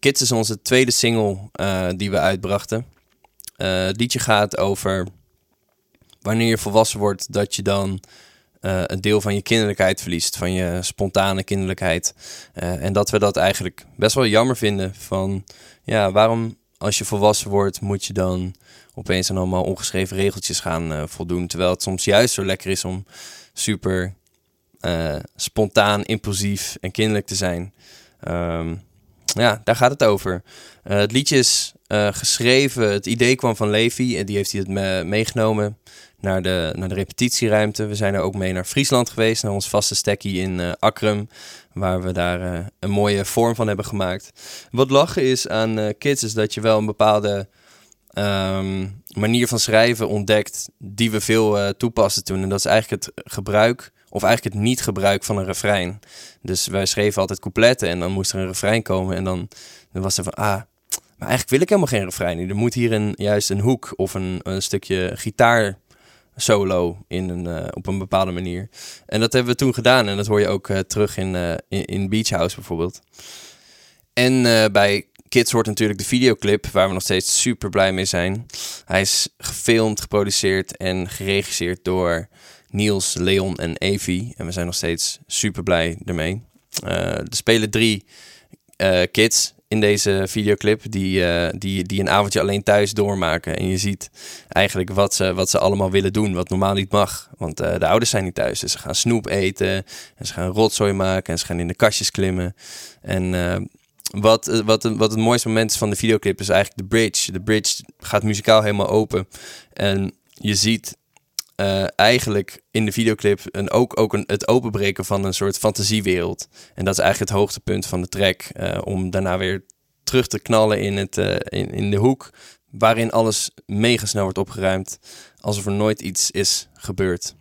Kids is onze tweede single eh, die we uitbrachten. Eh, het liedje gaat over wanneer je volwassen wordt, dat je dan eh, een deel van je kinderlijkheid verliest, van je spontane kinderlijkheid. En dat we dat eigenlijk best wel jammer vinden. Van ja, waarom als je volwassen wordt, moet je dan opeens aan allemaal ongeschreven regeltjes gaan voldoen. Terwijl het soms juist zo lekker is om super spontaan, impulsief en kinderlijk te zijn. Ehm, ja, daar gaat het over. Eh, het liedje is eh, geschreven, het idee kwam van Levi en die heeft hij het me- meegenomen naar de, naar de repetitieruimte. We zijn er ook mee naar Friesland geweest, naar ons vaste stekkie in eh Akrum, waar we daar een mooie vorm van hebben gemaakt. Wat lachen is aan kids is dat je wel een bepaalde ehm, manier van schrijven ontdekt die we veel toepassen toen. En dat is eigenlijk het gebruik, of eigenlijk het niet gebruik van een refrein. Dus wij schreven altijd coupletten en dan moest er een refrein komen en dan, was er van, ah, maar eigenlijk wil ik helemaal geen refrein. Er moet hier een, juist een hoek of een, een stukje gitaar solo in een, eh, op een bepaalde manier. En dat hebben we toen gedaan en dat hoor je ook eh, terug in, eh, in, in Beach House bijvoorbeeld. En bij Kids hoort natuurlijk de videoclip, waar we nog steeds super blij mee zijn. Hij is gefilmd, geproduceerd en geregisseerd door Niels, Leon en Evie. En we zijn nog steeds super blij ermee. Eh, er spelen drie eh, kids in deze videoclip die, eh, die, die een avondje alleen thuis doormaken. En je ziet eigenlijk wat ze, wat ze allemaal willen doen, wat normaal niet mag. Want de ouders zijn niet thuis, dus ze gaan snoep eten en ze gaan rotzooi maken en ze gaan in de kastjes klimmen. En wat, wat, wat het mooiste moment is van de videoclip is eigenlijk de bridge. De bridge gaat muzikaal helemaal open en je ziet eh, eigenlijk in de videoclip een, ook, ook een, het openbreken van een soort fantasiewereld. En dat is eigenlijk het hoogtepunt van de track. eh, om daarna weer terug te knallen in, het, eh, in, in de hoek. Waarin alles mega snel wordt opgeruimd. Alsof er nooit iets is gebeurd.